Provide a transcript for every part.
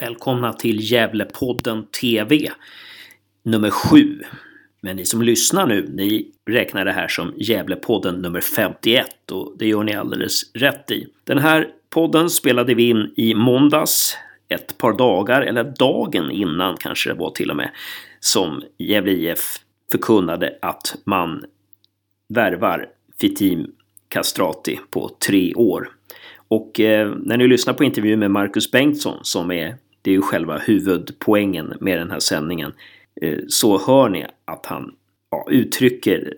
Välkomna till Gävlepodden TV nummer 7. Men ni som lyssnar nu, ni räknar det här som Gävlepodden nummer 51 och det gör ni alldeles rätt i. Den här podden spelade vi in i måndags, ett par dagar, eller dagen innan kanske det var till och med, som Gävle IF förkunnade att man värvar Fitim Kastrati på tre år. Och eh, när ni lyssnar på intervjun med Marcus Bengtsson som är, det är ju själva huvudpoängen med den här sändningen, eh, så hör ni att han ja, uttrycker,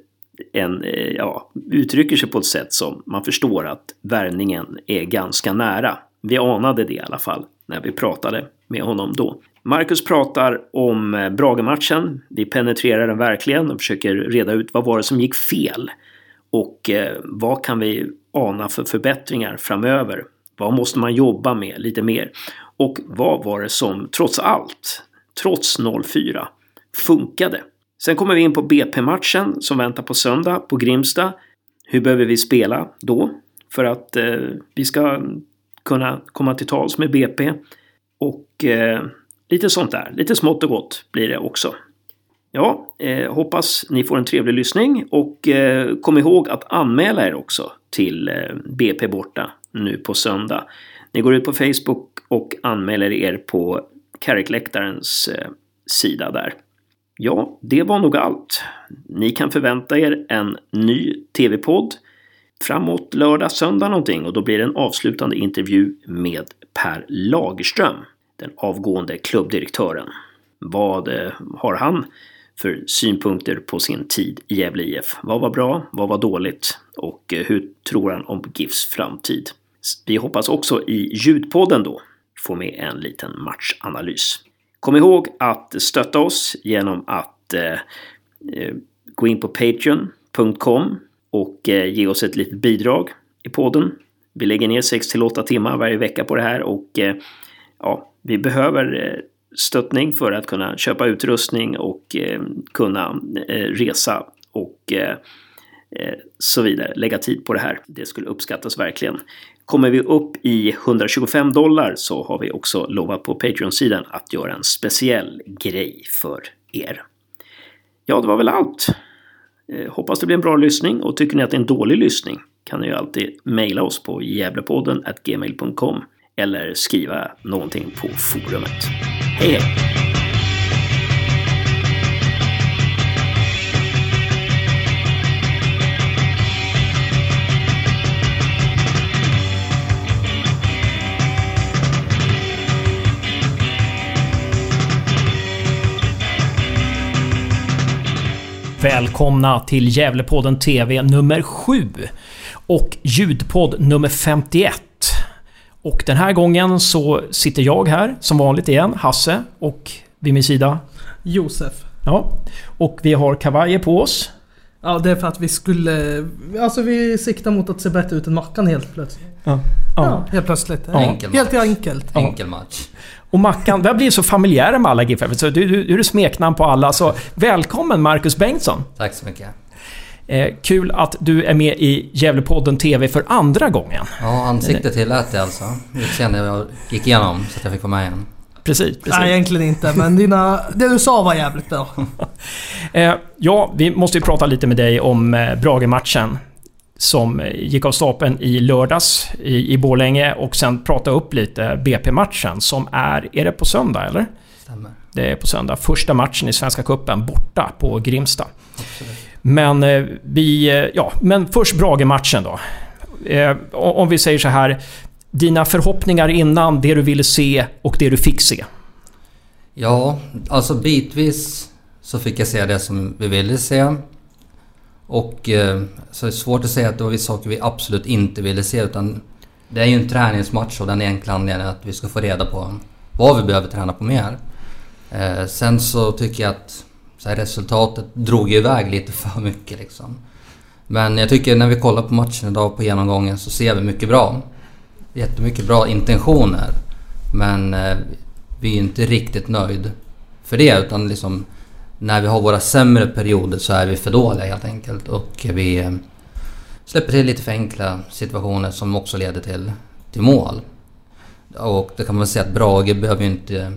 en, eh, ja, uttrycker sig på ett sätt som man förstår att värvningen är ganska nära. Vi anade det i alla fall när vi pratade med honom då. Marcus pratar om eh, Brage-matchen. Vi penetrerar den verkligen och försöker reda ut vad var det som gick fel och eh, vad kan vi ana för förbättringar framöver? Vad måste man jobba med lite mer? Och vad var det som trots allt, trots 04, funkade? Sen kommer vi in på BP-matchen som väntar på söndag på Grimsta. Hur behöver vi spela då? För att eh, vi ska kunna komma till tals med BP. Och eh, lite sånt där. Lite smått och gott blir det också. Ja, eh, hoppas ni får en trevlig lyssning och eh, kom ihåg att anmäla er också till eh, BP borta nu på söndag. Ni går ut på Facebook och anmäler er på Karikläktarens eh, sida där. Ja, det var nog allt. Ni kan förvänta er en ny TV-podd framåt lördag, söndag någonting och då blir det en avslutande intervju med Per Lagerström, den avgående klubbdirektören. Vad eh, har han för synpunkter på sin tid i Gävle IF. Vad var bra? Vad var dåligt? Och eh, hur tror han om GIFs framtid? Vi hoppas också i ljudpodden då få med en liten matchanalys. Kom ihåg att stötta oss genom att eh, eh gå in på Patreon.com och eh, ge oss ett litet bidrag i podden. Vi lägger ner 6 till 8 timmar varje vecka på det här och eh, ja, vi behöver eh, stöttning för att kunna köpa utrustning och eh, kunna eh, resa och eh, eh, så vidare. Lägga tid på det här. Det skulle uppskattas verkligen. Kommer vi upp i 125 dollar så har vi också lovat på Patreon-sidan att göra en speciell grej för er. Ja, det var väl allt. Eh, hoppas det blir en bra lyssning och tycker ni att det är en dålig lyssning kan ni ju alltid mejla oss på gävlepodden gmail.com eller skriva någonting på forumet. Hej hej! Välkomna till Gävlepodden TV nummer 7 och ljudpodd nummer 51. Och den här gången så sitter jag här som vanligt igen, Hasse, och vid min sida Josef. Ja, och vi har kavajer på oss. Ja, det är för att vi skulle... Alltså vi siktar mot att se bättre ut än Mackan helt plötsligt. Ja, ja. ja helt plötsligt. Ja. Enkel helt enkelt. Enkel match. Och Mackan, vi har blivit så familjära med alla GIF. du, du, du är smeknamn på alla. Så välkommen Marcus Bengtsson. Tack så mycket. Eh, kul att du är med i Gävlepodden TV för andra gången. Ja, ansiktet tillät det alltså. Utseendet jag gick igenom så att jag fick vara med igen. Precis, precis. Nej, egentligen inte. Men dina, det du sa var jävligt bra. eh, ja, vi måste ju prata lite med dig om eh, Brage-matchen. Som gick av stapeln i lördags i, i Borlänge och sen prata upp lite BP-matchen som är... Är det på söndag eller? Stämmer. Det är på söndag. Första matchen i Svenska Cupen borta på Grimsta. Absolut. Men eh, vi... Eh, ja, men först Brage-matchen då. Eh, om vi säger så här. Dina förhoppningar innan det du ville se och det du fick se? Ja, alltså bitvis så fick jag se det som vi ville se. Och eh, så det svårt att säga att det var vissa saker vi absolut inte ville se utan det är ju en träningsmatch och den enkla anledningen är att vi ska få reda på vad vi behöver träna på mer. Eh, sen så tycker jag att så här, resultatet drog ju iväg lite för mycket liksom. Men jag tycker när vi kollar på matchen idag på genomgången så ser vi mycket bra. Jättemycket bra intentioner. Men eh, vi är inte riktigt nöjd för det utan liksom när vi har våra sämre perioder så är vi för dåliga helt enkelt och vi eh, släpper till lite för enkla situationer som också leder till, till mål. Och det kan man säga att Brage behöver ju inte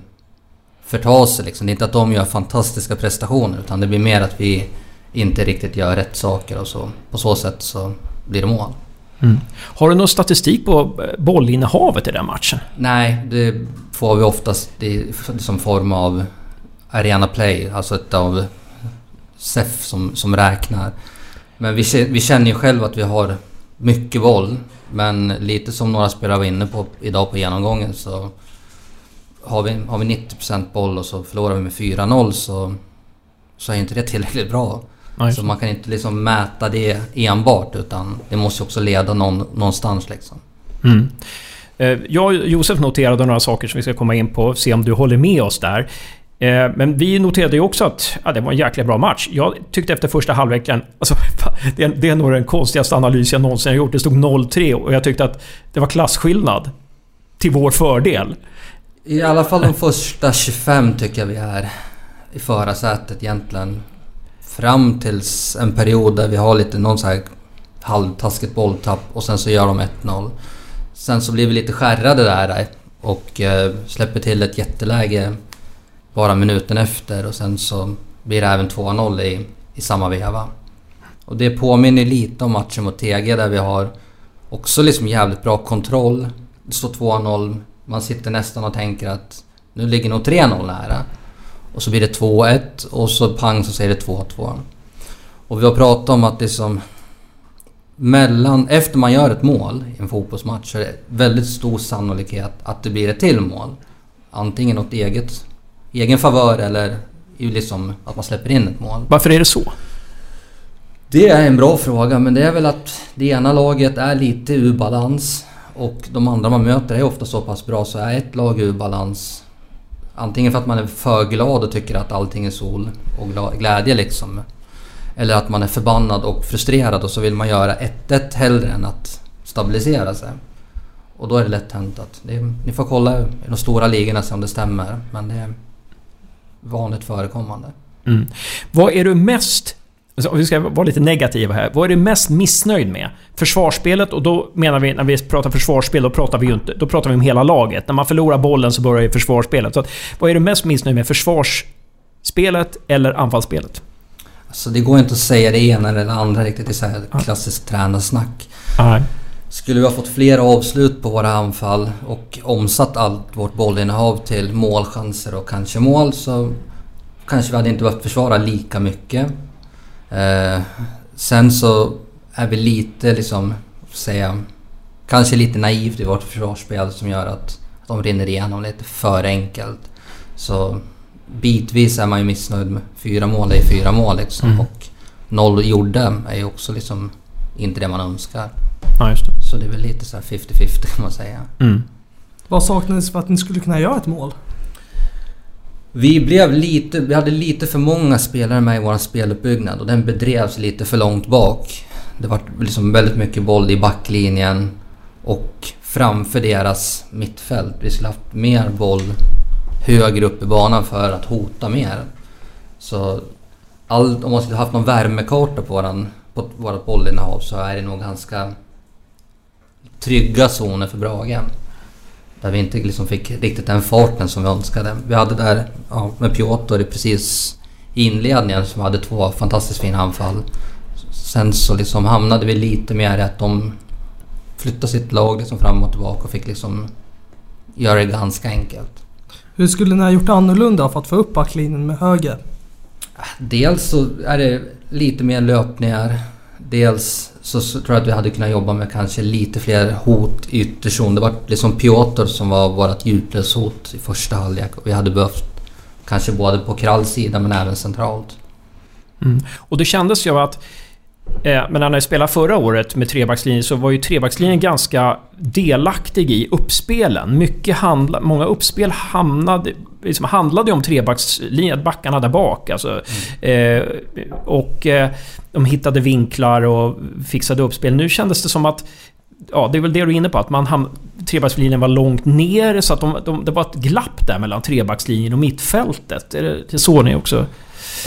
förta sig liksom. Det är inte att de gör fantastiska prestationer utan det blir mer att vi inte riktigt gör rätt saker och så. På så sätt så blir det mål. Mm. Har du någon statistik på eh, bollinnehavet i den matchen? Nej, det får vi oftast i som form av Arena Play, alltså ett av SEF som, som räknar. Men vi, vi känner ju själva att vi har mycket boll. Men lite som några spelare var inne på idag på genomgången så har vi, har vi 90% boll och så förlorar vi med 4-0 så, så är inte det tillräckligt bra. Nej. Så man kan inte liksom mäta det enbart utan det måste också leda någon, någonstans liksom. Mm. Eh, jag och Josef noterade några saker som vi ska komma in på, se om du håller med oss där. Eh, men vi noterade ju också att ja, det var en jäkla bra match. Jag tyckte efter första halvleken... Alltså, det, är, det är nog den konstigaste analys jag någonsin har gjort. Det stod 0-3 och jag tyckte att det var klasskillnad. Till vår fördel. I alla fall de första 25 tycker jag vi är i förarsätet egentligen. Fram tills en period där vi har lite någon så här halvtaskigt bolltapp och sen så gör de 1-0. Sen så blir vi lite skärrade där eh, och eh, släpper till ett jätteläge bara minuten efter och sen så blir det även 2-0 i, i samma veva. Och det påminner lite om matchen mot TG där vi har också liksom jävligt bra kontroll. Det står 2-0, man sitter nästan och tänker att nu ligger nog 3-0 nära. Och så blir det 2-1 och så pang så säger det 2-2. Och vi har pratat om att liksom mellan, efter man gör ett mål i en fotbollsmatch så är det väldigt stor sannolikhet att det blir ett till mål. Antingen åt eget egen favör eller liksom att man släpper in ett mål. Varför är det så? Det är en bra fråga men det är väl att det ena laget är lite ur balans och de andra man möter är ofta så pass bra så är ett lag ur balans Antingen för att man är för glad och tycker att allting är sol och glädje liksom. Eller att man är förbannad och frustrerad och så vill man göra 1-1 hellre än att stabilisera sig. Och då är det lätt hänt att... Det, ni får kolla i de stora ligorna se om det stämmer. Men det är vanligt förekommande. Mm. Vad är du mest om vi ska vara lite negativa här. Vad är du mest missnöjd med? Försvarsspelet och då menar vi, när vi pratar försvarsspel, då pratar vi ju inte... Då pratar vi om hela laget. När man förlorar bollen så börjar ju försvarsspelet. Så att, vad är du mest missnöjd med? Försvarsspelet eller anfallsspelet? Alltså det går inte att säga det ena eller det andra riktigt. Det är så här klassiskt tränarsnack. Nej. Skulle vi ha fått fler avslut på våra anfall och omsatt allt vårt bollinnehav till målchanser och kanske mål så kanske vi hade inte behövt försvara lika mycket. Eh, sen så är vi lite liksom, säga, kanske lite naivt i vårt försvarsspel som gör att de rinner igenom lite för enkelt. Så bitvis är man ju missnöjd med fyra mål är fyra mål liksom. Mm. Och noll gjorde är ju också liksom inte det man önskar. Ja, just det. Så det är väl lite så 50-50 kan man säga. Mm. Vad saknades för att ni skulle kunna göra ett mål? Vi blev lite... Vi hade lite för många spelare med i vår speluppbyggnad och den bedrevs lite för långt bak. Det var liksom väldigt mycket boll i backlinjen och framför deras mittfält. Vi skulle haft mer boll högre upp i banan för att hota mer. Så all, om man skulle haft någon värmekarta på, våran, på vårt bollinnehav så är det nog ganska trygga zoner för Brage. Där vi inte liksom fick riktigt den farten som vi önskade. Vi hade där ja, med Piotr precis i inledningen som hade två fantastiskt fina anfall. Sen så liksom hamnade vi lite mer i att de flyttade sitt lag liksom fram och tillbaka och fick liksom göra det ganska enkelt. Hur skulle ni ha gjort annorlunda för att få upp backlinjen med höger? Dels så är det lite mer löpningar. Dels så, så, tror jag att vi hade kunnat jobba med kanske lite fler hot i ytterzon. Det var liksom Piotr som var vårt djupledshot i första halvlek. och Vi hade behövt kanske både på Kralls sida men även centralt. Mm. Och det kändes ju att Eh, Eh, men när han spelade förra året med trebackslinjen så var ju trebackslinjen ganska delaktig i uppspelen. Mycket handla, många uppspel hamnade, liksom handlade om trebackslinjen, backarna där bak. Alltså. Mm. Eh, och eh, de hittade vinklar och fixade uppspel. Nu kändes det som att Ja, det är väl det du är inne på, att man ham- trebackslinjen var långt ner så att de, de, det var ett glapp där mellan trebackslinjen och mittfältet. Är det, det såg ni också?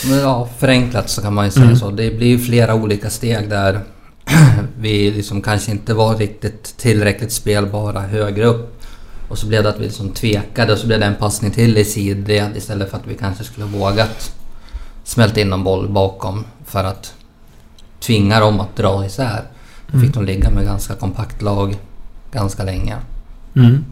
Men ja, förenklat så kan man ju säga mm. så. Det blir ju flera olika steg där vi liksom kanske inte var riktigt tillräckligt spelbara högre upp. Och så blev det att vi liksom tvekade och så blev det en passning till i sidled istället för att vi kanske skulle vågat smälta in en boll bakom för att tvinga dem att dra isär. Då fick de ligga med ganska kompakt lag ganska länge. Mm.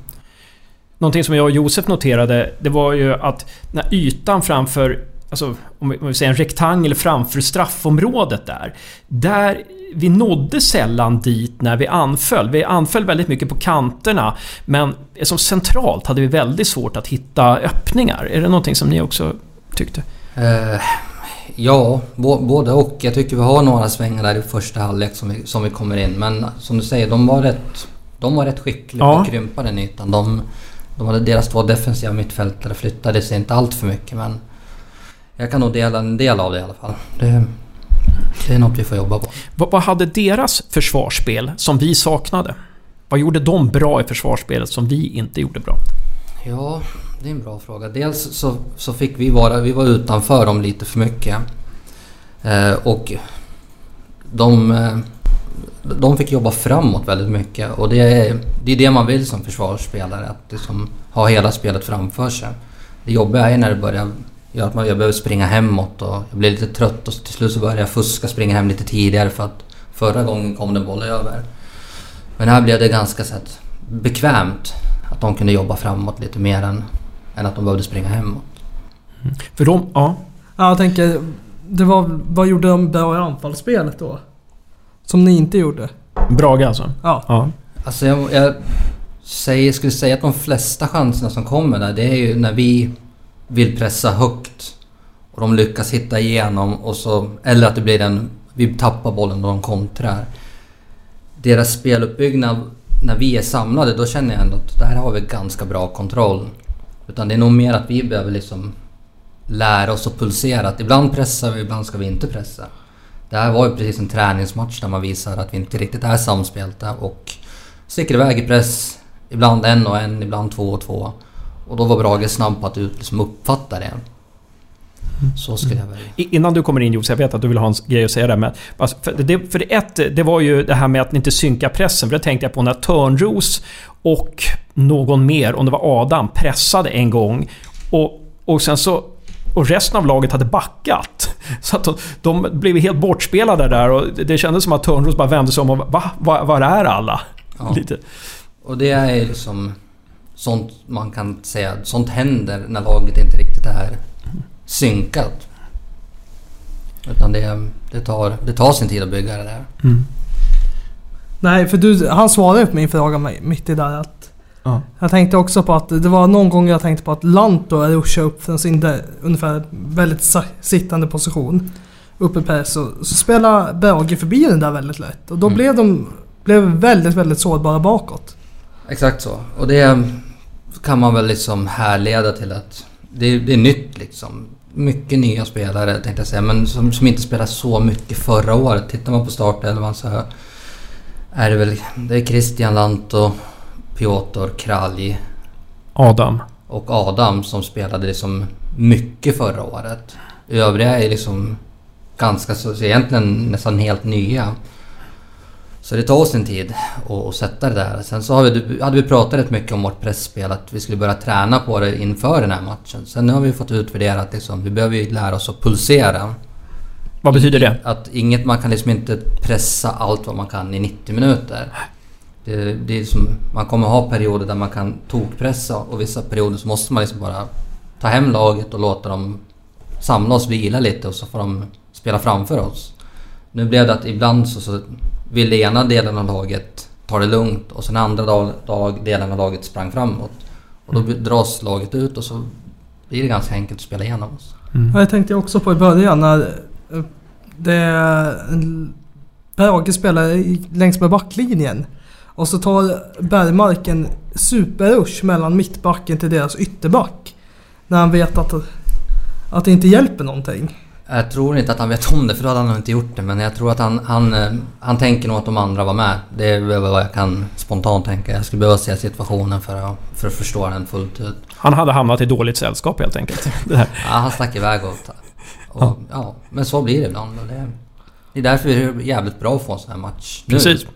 Någonting som jag och Josef noterade, det var ju att när ytan framför Alltså om vi, om vi säger en rektangel framför straffområdet där. Där vi nådde sällan dit när vi anföll. Vi anföll väldigt mycket på kanterna. Men som centralt hade vi väldigt svårt att hitta öppningar. Är det någonting som ni också tyckte? Eh, ja, både och. Jag tycker vi har några svängar där i första halvlek som vi, som vi kommer in. Men som du säger, de var rätt, de var rätt skickliga ja. på att krympa den ytan. De, de hade, deras två defensiva mittfältare flyttade sig inte allt för mycket men jag kan nog dela en del av det i alla fall. Det, det är något vi får jobba på. Vad, vad hade deras försvarsspel som vi saknade? Vad gjorde de bra i försvarsspelet som vi inte gjorde bra? Ja, det är en bra fråga. Dels så, så fick vi vara, vi var utanför dem lite för mycket. Eh, och de, eh, de fick jobba framåt väldigt mycket och det är, det är det man vill som försvarsspelare, att liksom ha hela spelet framför sig. Det jobbiga är när det börjar gör att man, jag behöver springa hemåt och jag blir lite trött och till slut så börjar jag fuska, springa hem lite tidigare för att förra gången kom det en boll över. Men här blev det ganska så bekvämt att de kunde jobba framåt lite mer än, än att de behövde springa hemåt. Mm. För de, ja. Ja, jag tänker, det var, vad gjorde de bra i anfallsspelet då? Som ni inte gjorde? Brage alltså? Ja. ja. Alltså jag, jag säger, skulle säga att de flesta chanserna som kommer där, det är ju när vi vill pressa högt och de lyckas hitta igenom och så... Eller att det blir en... Vi tappar bollen och de kontrar. Deras speluppbyggnad, när vi är samlade, då känner jag ändå att där har vi ganska bra kontroll. Utan det är nog mer att vi behöver liksom lära oss att pulsera. Att ibland pressar vi, ibland ska vi inte pressa. Det här var ju precis en träningsmatch där man visar att vi inte riktigt är samspelta och sticker iväg i press. Ibland en och en, ibland två och två. Och då var Brage snabb på att liksom uppfatta det. Så skulle jag välja. Innan du kommer in Josef, jag vet att du vill ha en grej att säga där. Men alltså, för, det, för det, ett, det var ju det här med att inte synka pressen. För det tänkte jag på när Törnros och någon mer, om det var Adam, pressade en gång. Och, och sen så... Och resten av laget hade backat. Så att de, de blev helt bortspelade där och det kändes som att Törnros bara vände sig om och va? Var, var är alla? Ja. Lite. Och det är liksom sånt man kan säga, sånt händer när laget inte riktigt är synkat. Utan det, det, tar, det tar sin tid att bygga det där. Mm. Nej, för du, han svarade på min fråga mitt i där att ja. Jag tänkte också på att det var någon gång jag tänkte på att Lanto ruschade upp från sin där, ungefär väldigt sittande position. Uppe i press och så spelade Brage förbi den där väldigt lätt. Och då mm. blev de blev väldigt, väldigt sårbara bakåt. Exakt så. Och det kan man väl liksom härleda till att det, det är nytt liksom. Mycket nya spelare tänkte jag säga, men som, som inte spelade så mycket förra året. Tittar man på startelvan så är det väl det är Christian Lanto, Piotr Kralj. Adam. Och Adam som spelade liksom mycket förra året. Övriga är liksom ganska så, så egentligen nästan helt nya. Så det tar sin tid att sätta det där. Sen så vi, hade vi pratat rätt mycket om vårt pressspel, att vi skulle börja träna på det inför den här matchen. Sen har vi fått utvärdera att liksom, vi behöver lära oss att pulsera. Vad betyder det? Att inget, man kan liksom inte pressa allt vad man kan i 90 minuter. Det, det är som, man kommer ha perioder där man kan tokpressa och vissa perioder så måste man liksom bara ta hem laget och låta dem samla oss, vila lite och så får de spela framför oss. Nu blev det att ibland så, så ville ena delen av laget ta det lugnt och sen andra dag, dag, delen av laget sprang framåt. Och då mm. dras laget ut och så blir det ganska enkelt att spela igenom oss. Mm. Jag tänkte också på i början när eh, det... Brage spelar längs med backlinjen. Och så tar Bergmark en superrush mellan mittbacken till deras ytterback. När han vet att, att det inte hjälper någonting. Jag tror inte att han vet om det, för då hade han nog inte gjort det. Men jag tror att han, han, eh, han tänker nog att de andra var med. Det är vad jag kan spontant tänka. Jag skulle behöva se situationen för att, för att förstå den fullt ut. Han hade hamnat i dåligt sällskap helt enkelt. ja, han stack iväg och... och ja. men så blir det ibland. Det, det är därför det är jävligt bra att få en sån här match nu. Precis.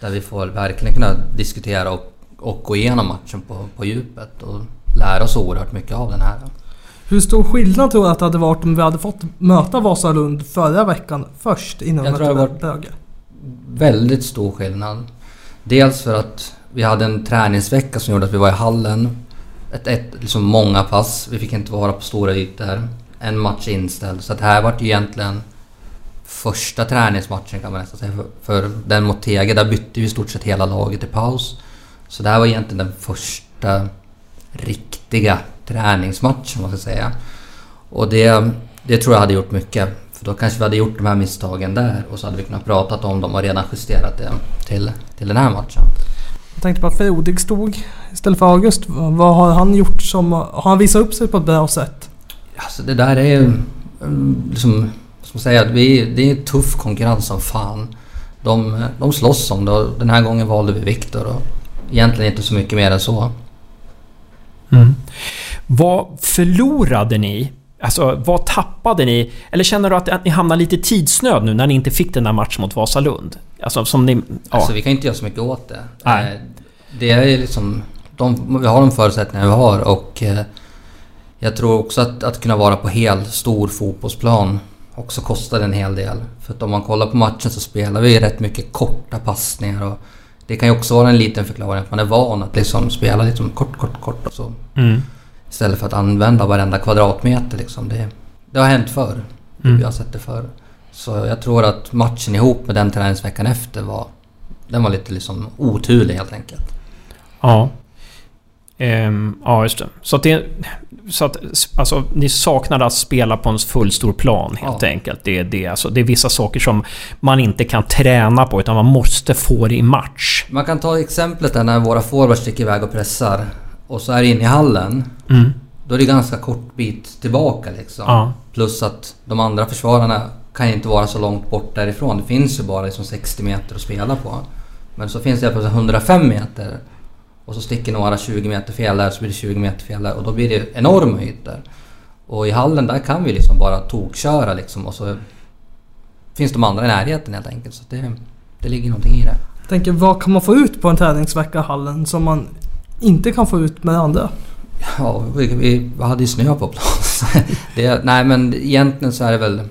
Där vi får verkligen kunna diskutera och, och gå igenom matchen på, på djupet och lära oss oerhört mycket av den här. Hur stor skillnad tror du att det hade varit om vi hade fått möta Vasalund förra veckan först innan Jag vi mötte Brage? Väldigt stor skillnad. Dels för att vi hade en träningsvecka som gjorde att vi var i hallen. Ett, ett, liksom många pass. Vi fick inte vara på stora ytor. En match inställd. Så det här var ju egentligen första träningsmatchen kan man nästan säga. För, för den mot Tege, där bytte vi i stort sett hela laget i paus. Så det här var egentligen den första riktiga träningsmatchen, man ska säga. Och det, det tror jag hade gjort mycket. För då kanske vi hade gjort de här misstagen där och så hade vi kunnat prata om dem och redan justerat det till, till den här matchen. Jag tänkte på att Frodig stod istället för August. Vad har han gjort som... Har han visat upp sig på ett bra sätt? Alltså det där är ju... mm, Liksom, som säger, vi, det är tuff konkurrens som fan. De, de slåss om det och den här gången valde vi Viktor och egentligen inte så mycket mer än så. Mm. Vad förlorade ni? Alltså, vad tappade ni? Eller känner du att, ni hamnar lite tidsnöd nu när ni inte fick den där matchen mot Vasalund? Alltså som ni... Ja. Alltså vi kan inte göra så mycket åt det. Nej. Eh, Det är liksom... De, vi har de förutsättningar vi har och eh, jag tror också att, att kunna vara på hel stor fotbollsplan också kostar en hel del. För att om man kollar på matchen så spelar vi rätt mycket korta passningar och det kan ju också vara en liten förklaring att man är van att liksom spela liksom kort, kort, kort och så. Mm. Istället för att använda varenda kvadratmeter liksom. Det, det har hänt förr. Mm. Vi har sett det förr. Så jag tror att matchen ihop med den träningsveckan efter var... Den var lite liksom oturlig helt enkelt. Ja. Ehm, ja, just det. Så att det... Så att, alltså, ni saknade att spela på en full stor plan helt Ja. enkelt. Det, är det, alltså, det är vissa saker som man inte kan träna på utan man måste få det i match. Man kan ta exemplet där när våra forwards sticker iväg och pressar. Och så är inne i hallen. Mm. Då är det ganska kort bit tillbaka liksom. Ja. Plus att de andra försvararna kan inte vara så långt bort därifrån. Det finns ju bara liksom 60 meter att spela på. Men så finns det plötsligt 105 meter. Och så sticker några 20 meter fel där, så blir det 20 meter fel där. Och då blir det enorma ytor. Och i hallen där kan vi liksom bara tokköra liksom. Och så finns de andra i närheten helt enkelt. Så det, det ligger någonting i det. Jag tänker, vad kan man få ut på en träningsvecka i hallen som man inte kan få ut med andra? Ja, vi, vi hade ju snö på plan. det, nej men egentligen så är det väl...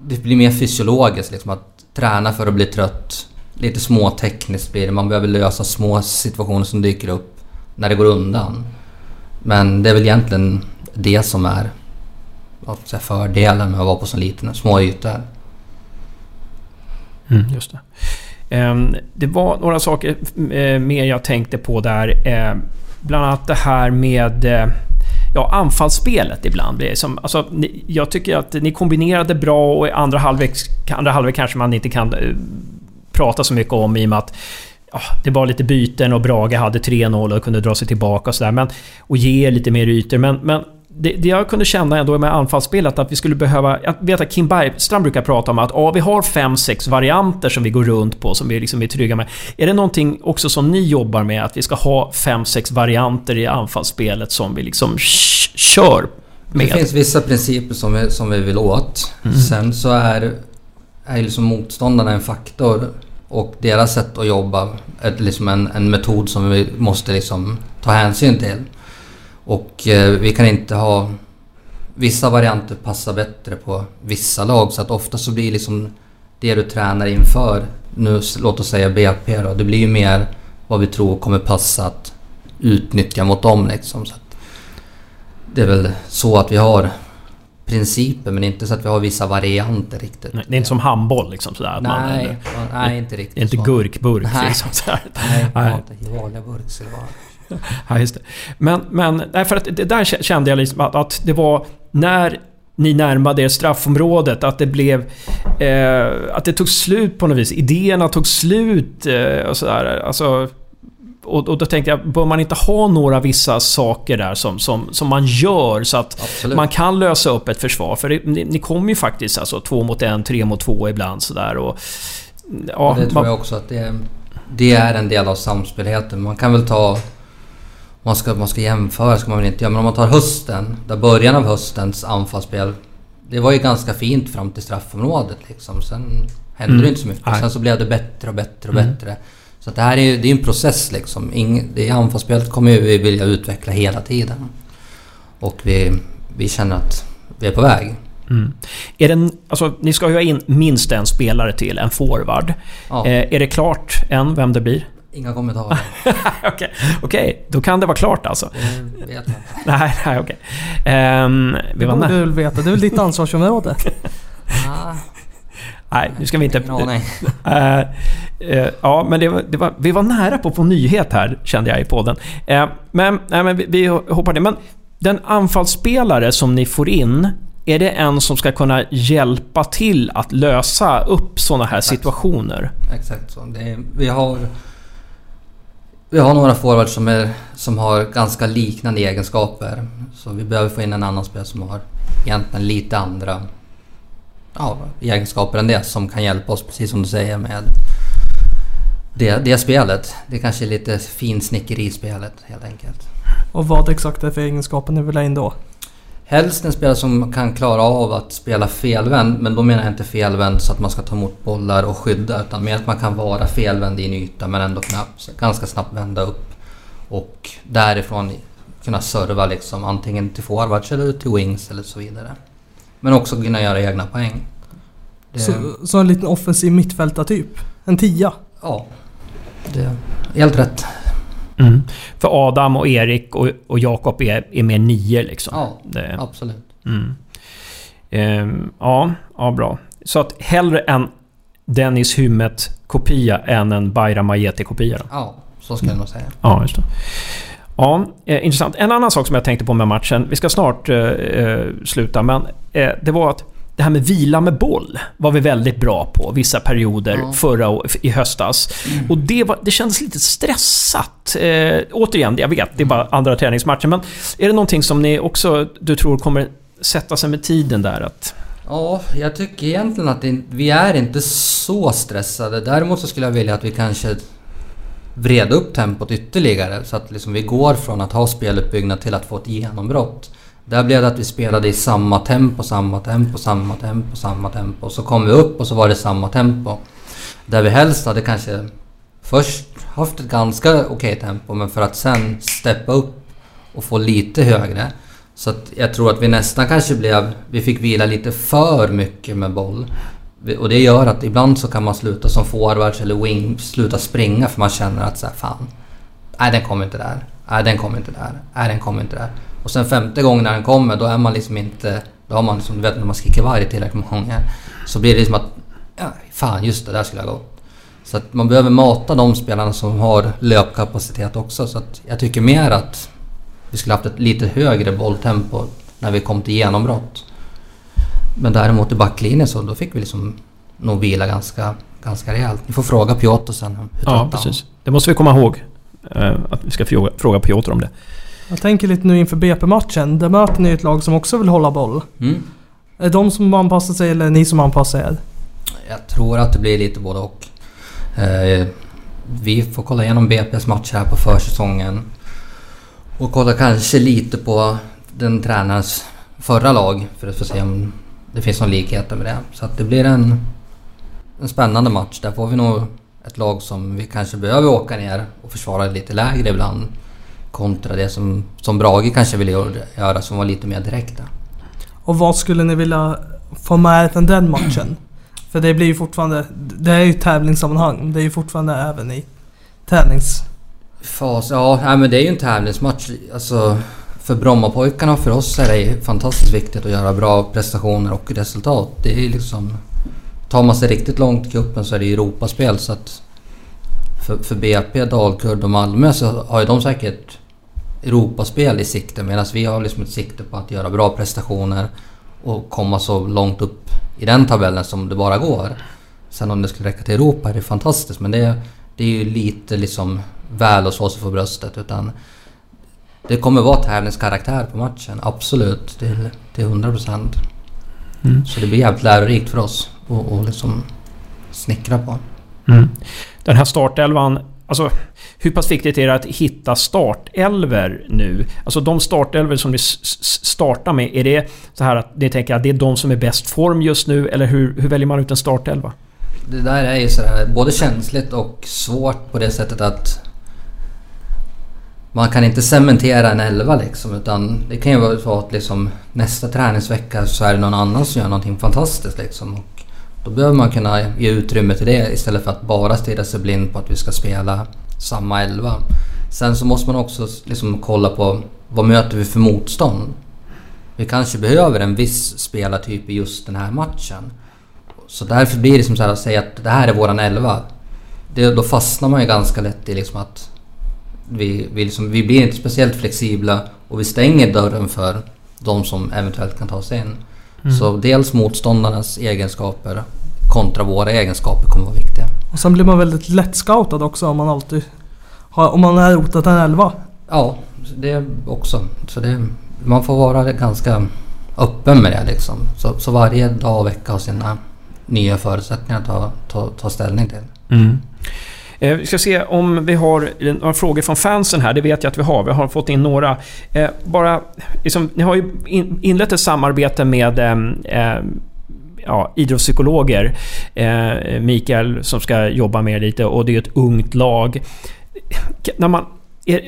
Det blir mer fysiologiskt liksom att träna för att bli trött. Lite småtekniskt blir det. Man behöver lösa små situationer som dyker upp när det går undan. Men det är väl egentligen det som är säga, fördelen med att vara på så liten, små ytor. Mm, just det. Ehm, det var några saker eh, mer jag tänkte på där. Ehm, bland annat det här med eh, ja, anfallsspelet ibland. Det är som, alltså, ni, jag tycker att ni kombinerade bra och i andra halvlek, andra halvlek kanske man inte kan eh, prata så mycket om i och med att ja, det var lite byten och Brage hade 3-0 och kunde dra sig tillbaka och sådär. Och ge lite mer ytor. Men, men det, det jag kunde känna ändå med anfallsspelet att vi skulle behöva... Jag vet att Kim Bergstrand brukar prata om att ja, vi har fem sex varianter som vi går runt på som vi liksom är trygga med. Är det någonting också som ni jobbar med? Att vi ska ha fem sex varianter i anfallsspelet som vi liksom kör Det med? finns vissa principer som vi, som vi vill åt. Sen så är, är liksom motståndarna en faktor. Och deras sätt att jobba är liksom en, en metod som vi måste liksom ta hänsyn till. Och eh, vi kan inte ha... Vissa varianter passar bättre på vissa lag så att ofta så blir liksom det du tränar inför, nu låt oss säga BP då, det blir ju mer vad vi tror kommer passa att utnyttja mot dem liksom. Så att det är väl så att vi har principer men inte så att vi har vissa varianter riktigt. Nej, Det är inte som handboll liksom sådär. Att man, Nej, nej inte riktigt det inte så. gurkburk Nej. liksom. Sådär. Nej, Nej. nej. i vanliga burkar. Ja, just det. Men, men nej, för att det där kände jag liksom att, att det var när ni närmade er straffområdet, att det blev... Eh, att det tog slut på något vis. Idéerna tog slut eh, och sådär. Alltså, och, och då tänkte jag, bör man inte ha några vissa saker där som, som, som man gör så att Absolut. man kan lösa upp ett försvar? För det, ni, ni kommer ju faktiskt alltså två mot en, tre mot två ibland sådär och... Ja, Och det tror man- jag också att det, det är en del av samspelheten. Man kan väl ta... Man ska, man ska jämföra ska man väl inte göra, men om man tar hösten, där början av höstens anfallsspel. Det var ju ganska fint fram till straffområdet liksom. Sen hände Mm. det inte så mycket. Nej. Sen så blev det bättre och bättre och Mm. bättre. Så det här är ju det är en process liksom. Ing, det anfallsspelet kommer vi vilja utveckla hela tiden. Och vi, vi känner att vi är på väg. Mm. Är den, alltså, ni ska ju ha in minst en spelare till, en forward. Ja. Eh, är det klart än vem det blir? Inga kommentarer. okej, okay. okay. då kan det vara klart alltså? Det vet jag inte. nej, nej okej. Okay. Um, det borde du väl veta, det är väl ditt ansvarsområde? ah. Nej, nu ska vi inte... No, nej. Uh, uh, ja, men det var, det var, vi var nära på att få nyhet här, kände jag i podden. Uh, men, nej, men vi, vi hoppar det. Men den anfallsspelare som ni får in, är det en som ska kunna hjälpa till att lösa upp sådana här Exakt situationer? Exakt så. Är, vi har... Vi har några forwards som, är, som har ganska liknande egenskaper. Så vi behöver få in en annan spelare som har egentligen lite andra ja, egenskaper än det som kan hjälpa oss, precis som du säger, med det, det spelet. Det kanske är lite finsnickeri i spelet helt enkelt. Och vad exakt är det för egenskaper ni vill ha in då? Helst en spelare som kan klara av att spela felvänd, men då menar jag inte felvänd så att man ska ta emot bollar och skydda, utan mer att man kan vara felvänd i en yta men ändå kunna ganska snabbt vända upp. Och därifrån kunna serva liksom antingen till forwards eller till wings eller så vidare. Men också kunna göra egna poäng. Det... Så, så, en liten offensiv mittfältartyp? En tia? Ja. Det är helt rätt. Mm. För Adam och Erik och, och Jakob är, är mer nio liksom? Ja, det... absolut. Mm. Ehm, ja, ja, bra. Så att hellre en Dennis Hymmet-kopia än en Bayram Ajeti-kopia? Ja, så ska jag nog säga. Ja, just det. Ja, eh, intressant. En annan sak som jag tänkte på med matchen, vi ska snart eh, eh, sluta, men eh, det var att det här med vila med boll var vi väldigt bra på vissa perioder ja. förra i höstas. Mm. Och det, var, det kändes lite stressat. Eh, återigen, jag vet, det är bara andra träningsmatcher, men är det någonting som ni också, du tror kommer sätta sig med tiden där? Att... Ja, jag tycker egentligen att det, vi är inte så stressade. Däremot så skulle jag vilja att vi kanske vreda upp tempot ytterligare så att liksom vi går från att ha speluppbyggnad till att få ett genombrott. Där blev det att vi spelade i samma tempo, samma tempo, samma tempo, samma tempo. Så kom vi upp och så var det samma tempo. Där vi helst hade kanske först haft ett ganska okej okay tempo men för att sen steppa upp och få lite högre. Så att jag tror att vi nästan kanske blev... Vi fick vila lite för mycket med boll. Och det gör att ibland så kan man sluta som forwards eller wing, sluta springa för man känner att så här, fan. Nej, den kommer inte där. Nej, den kommer inte där. Nej, den kommer inte där. Och sen femte gången när den kommer, då är man liksom inte... Då har man liksom, du vet när man skriker varg tillräckligt många gånger. Så blir det liksom att... Ja, fan, just det, där skulle jag gå. Så att man behöver mata de spelarna som har löpkapacitet också. Så att jag tycker mer att vi skulle haft ett lite högre bolltempo när vi kom till genombrott. Men däremot i backlinjen så då fick vi liksom nog vila ganska, ganska rejält. Ni får fråga Piotr sen hur Ja, precis. Det måste vi komma ihåg. Eh, att vi ska fråga, fråga Piotr om det. Jag tänker lite nu inför BP-matchen. Där möter ni ett lag som också vill hålla boll. Mm. Är de som anpassar sig eller ni som anpassar er? Jag tror att det blir lite både och. Eh, vi får kolla igenom BP's match här på försäsongen. Och kolla kanske lite på den tränarens förra lag för att få se om det finns någon likheter med det. Så att det blir en, en spännande match. Där får vi nog ett lag som vi kanske behöver åka ner och försvara lite lägre ibland. Kontra det som, som Brage kanske ville göra som var lite mer direkta. Och vad skulle ni vilja få med från den matchen? För det blir ju fortfarande... Det är ju tävlingssammanhang. Det är ju fortfarande även i tävlings... Fas, ja, men det är ju en tävlingsmatch. Alltså, för Brommapojkarna och för oss är det fantastiskt viktigt att göra bra prestationer och resultat. Det är liksom... Tar man sig riktigt långt i cupen så är det Europaspel så att... För, för BP, Dalkurd och Malmö så har ju de säkert Europaspel i sikte medan vi har liksom ett sikte på att göra bra prestationer och komma så långt upp i den tabellen som det bara går. Sen om det skulle räcka till Europa är det fantastiskt men det, det är ju lite liksom väl att slå sig för bröstet utan det kommer vara tävlingskaraktär på matchen, absolut. Till, till 100 procent. Mm. Så det blir jävligt lärorikt för oss att liksom snickra på. Mm. Den här startelvan, alltså hur pass viktigt är det att hitta startelver nu? Alltså de startelver som ni startar med, är det så här att ni tänker att det är de som är bäst form just nu? Eller hur, hur väljer man ut en startelva? det där är ju sådär både känsligt och svårt på det sättet att man kan inte cementera en elva liksom utan det kan ju vara så att liksom nästa träningsvecka så är det någon annan som gör någonting fantastiskt liksom. Och då behöver man kunna ge utrymme till det istället för att bara stirra sig blind på att vi ska spela samma elva. Sen så måste man också liksom kolla på vad möter vi för motstånd? Vi kanske behöver en viss spelartyp i just den här matchen. Så därför blir det som så här att säga att det här är våran elva. Det, då fastnar man ju ganska lätt i liksom att vi, vi, liksom, vi blir inte speciellt flexibla och vi stänger dörren för de som eventuellt kan ta sig in. Mm. Så dels motståndarnas egenskaper kontra våra egenskaper kommer vara viktiga. Och sen blir man väldigt lätt scoutad också om man alltid har, om man har rotat en elva. Ja, det också. Så det, man får vara ganska öppen med det liksom. Så, så varje dag och vecka har sina nya förutsättningar att ta, ta, ta ställning till. Mm. Eh, vi ska se om vi har några frågor från fansen här. Det vet jag att vi har. Vi har fått in några. Eh, bara, liksom, ni har ju inlett ett samarbete med eh, ja, idrottspsykologer. Eh, Mikael som ska jobba med lite och det är ett ungt lag. När man... Är,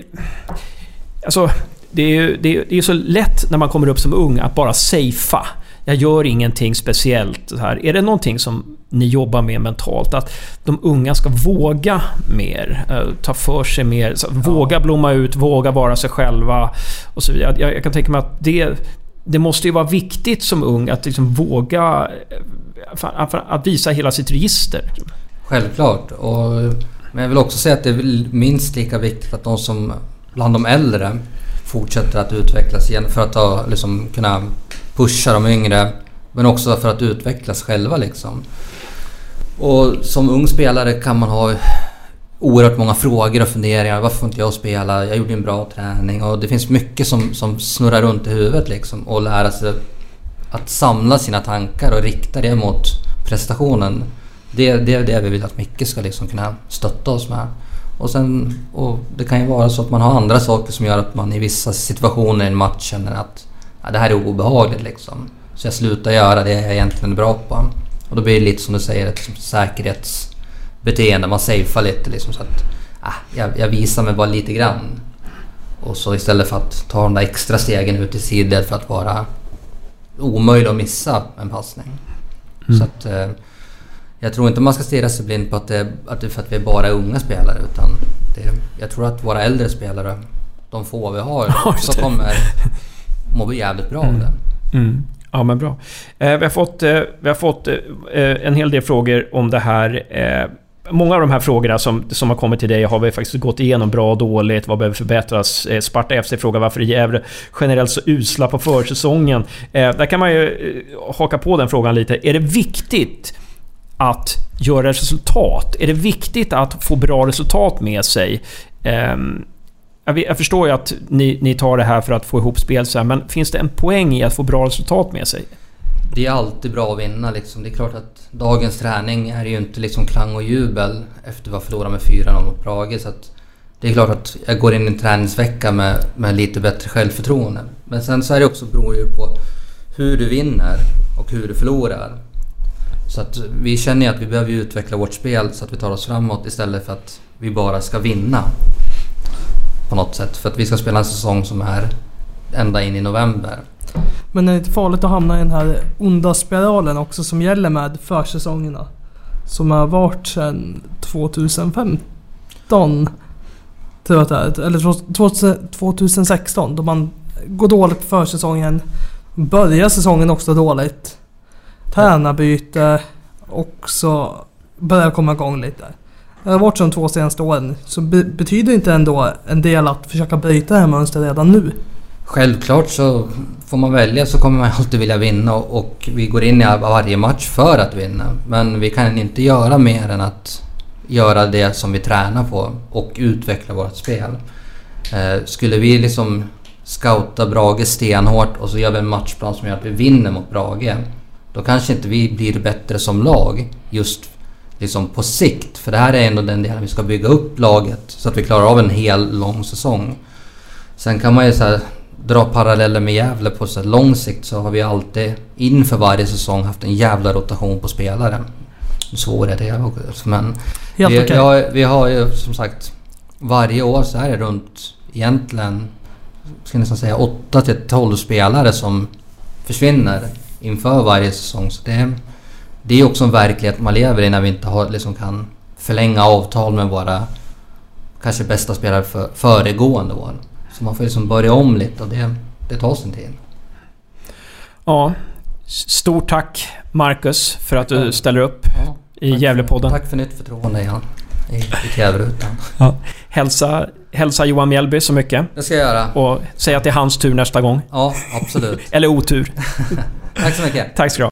alltså, det är ju det är, det är så lätt när man kommer upp som ung att bara safea. Jag gör ingenting speciellt. Här. Är det någonting som ni jobbar med mentalt? Att de unga ska våga mer, eh, ta för sig mer, våga blomma ut, våga vara sig själva och så vidare. Jag, jag kan tänka mig att det, det måste ju vara viktigt som ung att liksom våga eh, att visa hela sitt register. Självklart. Och, men jag vill också säga att det är minst lika viktigt att de som bland de äldre fortsätter att utvecklas igen för att ha, liksom, kunna pusha de yngre. Men också för att utvecklas själva liksom. Och som ung spelare kan man ha oerhört många frågor och funderingar. Varför får inte jag spela? Jag gjorde en bra träning. Och det finns mycket som, som snurrar runt i huvudet liksom. Och lära sig att samla sina tankar och rikta det mot prestationen. Det, det är det vi vill att Micke ska liksom kunna stötta oss med. Och, sen, och det kan ju vara så att man har andra saker som gör att man i vissa situationer i en match känner att ja, det här är obehagligt liksom. Så jag slutar göra det jag egentligen är bra på. Och då blir det lite som du säger, ett säkerhetsbeteende. Man safear lite liksom så att ah, jag, jag visar mig bara lite grann. Och så istället för att ta de där extra stegen ut i sidled för att vara omöjlig att missa en passning. Mm. Så att, eh, jag tror inte man ska stirra sig blind på att det, att det är för att vi är bara unga spelare utan det, jag tror att våra äldre spelare, de få vi har, så kommer må jävligt bra av det. Mm. Ja, men bra. Eh, vi har fått, eh, vi har fått eh, en hel del frågor om det här. Många av de här frågorna som, som har kommit till dig har vi faktiskt gått igenom bra och dåligt. Vad behöver förbättras? Sparta FC frågar varför är Gävle generellt så usla på försäsongen? Där kan man ju haka på den frågan lite. Är det viktigt att göra resultat? Är det viktigt att få bra resultat med sig? Jag, förstår ju att ni, ni tar det här för att få ihop spel sen, men finns det en poäng i att få bra resultat med sig? Det är alltid bra att vinna liksom. Det är klart att dagens träning är ju inte liksom klang och jubel efter att ha förlorat med 4-0 mot Brage. Så att det är klart att jag går in i en träningsvecka med, med lite bättre självförtroende. Men sen så är det också beror ju på hur du vinner och hur du förlorar. Så att vi känner ju att vi behöver utveckla vårt spel så att vi tar oss framåt istället för att vi bara ska vinna på något sätt. För att vi ska spela en säsong som är ända in i november. Men är det inte farligt att hamna i den här onda spiralen också som gäller med försäsongerna? Som har varit sedan 2015. Tror jag att det är. Eller 2016 då man går dåligt på försäsongen. Börjar säsongen också dåligt. Tränarbyte och så börjar komma igång lite. Det har varit så de två senaste åren. Så be betyder inte ändå en del att försöka bryta det här mönstret redan nu? Självklart så får man välja så kommer man alltid vilja vinna och vi går in i varje match för att vinna. Men vi kan inte göra mer än att göra det som vi tränar på och utveckla vårt spel. Eh, skulle vi liksom scouta Brage stenhårt och så gör vi en matchplan som gör att vi vinner mot Brage. Då kanske inte vi blir bättre som lag just liksom på sikt. För det här är ändå den delen vi ska bygga upp laget så att vi klarar av en hel lång säsong. Sen kan man ju så här, dra paralleller med Gävle på så här, lång sikt så har vi alltid inför varje säsong haft en jävla rotation på spelare. svor är det också. Men Helt vi, vi, har, vi har ju som sagt varje år så är det runt egentligen ska nästan säga 8 till 12 spelare som försvinner inför varje säsong. Så det, det är också en verklighet man lever i när vi inte har, liksom kan förlänga avtal med våra kanske bästa spelare för föregående år. Så man får liksom börja om lite och det, det tar sin tid. Ja. Stort tack Marcus för att du Ja. ställer upp Ja, i Gävlepodden. För, tack för nytt förtroende Jan. I, i TV-rutan. Hälsa, hälsa Johan Mjällby så mycket. Det ska jag göra. Och säg att det är hans tur nästa gång. Ja, absolut. Eller otur. Tack så mycket. Tack ska du ha.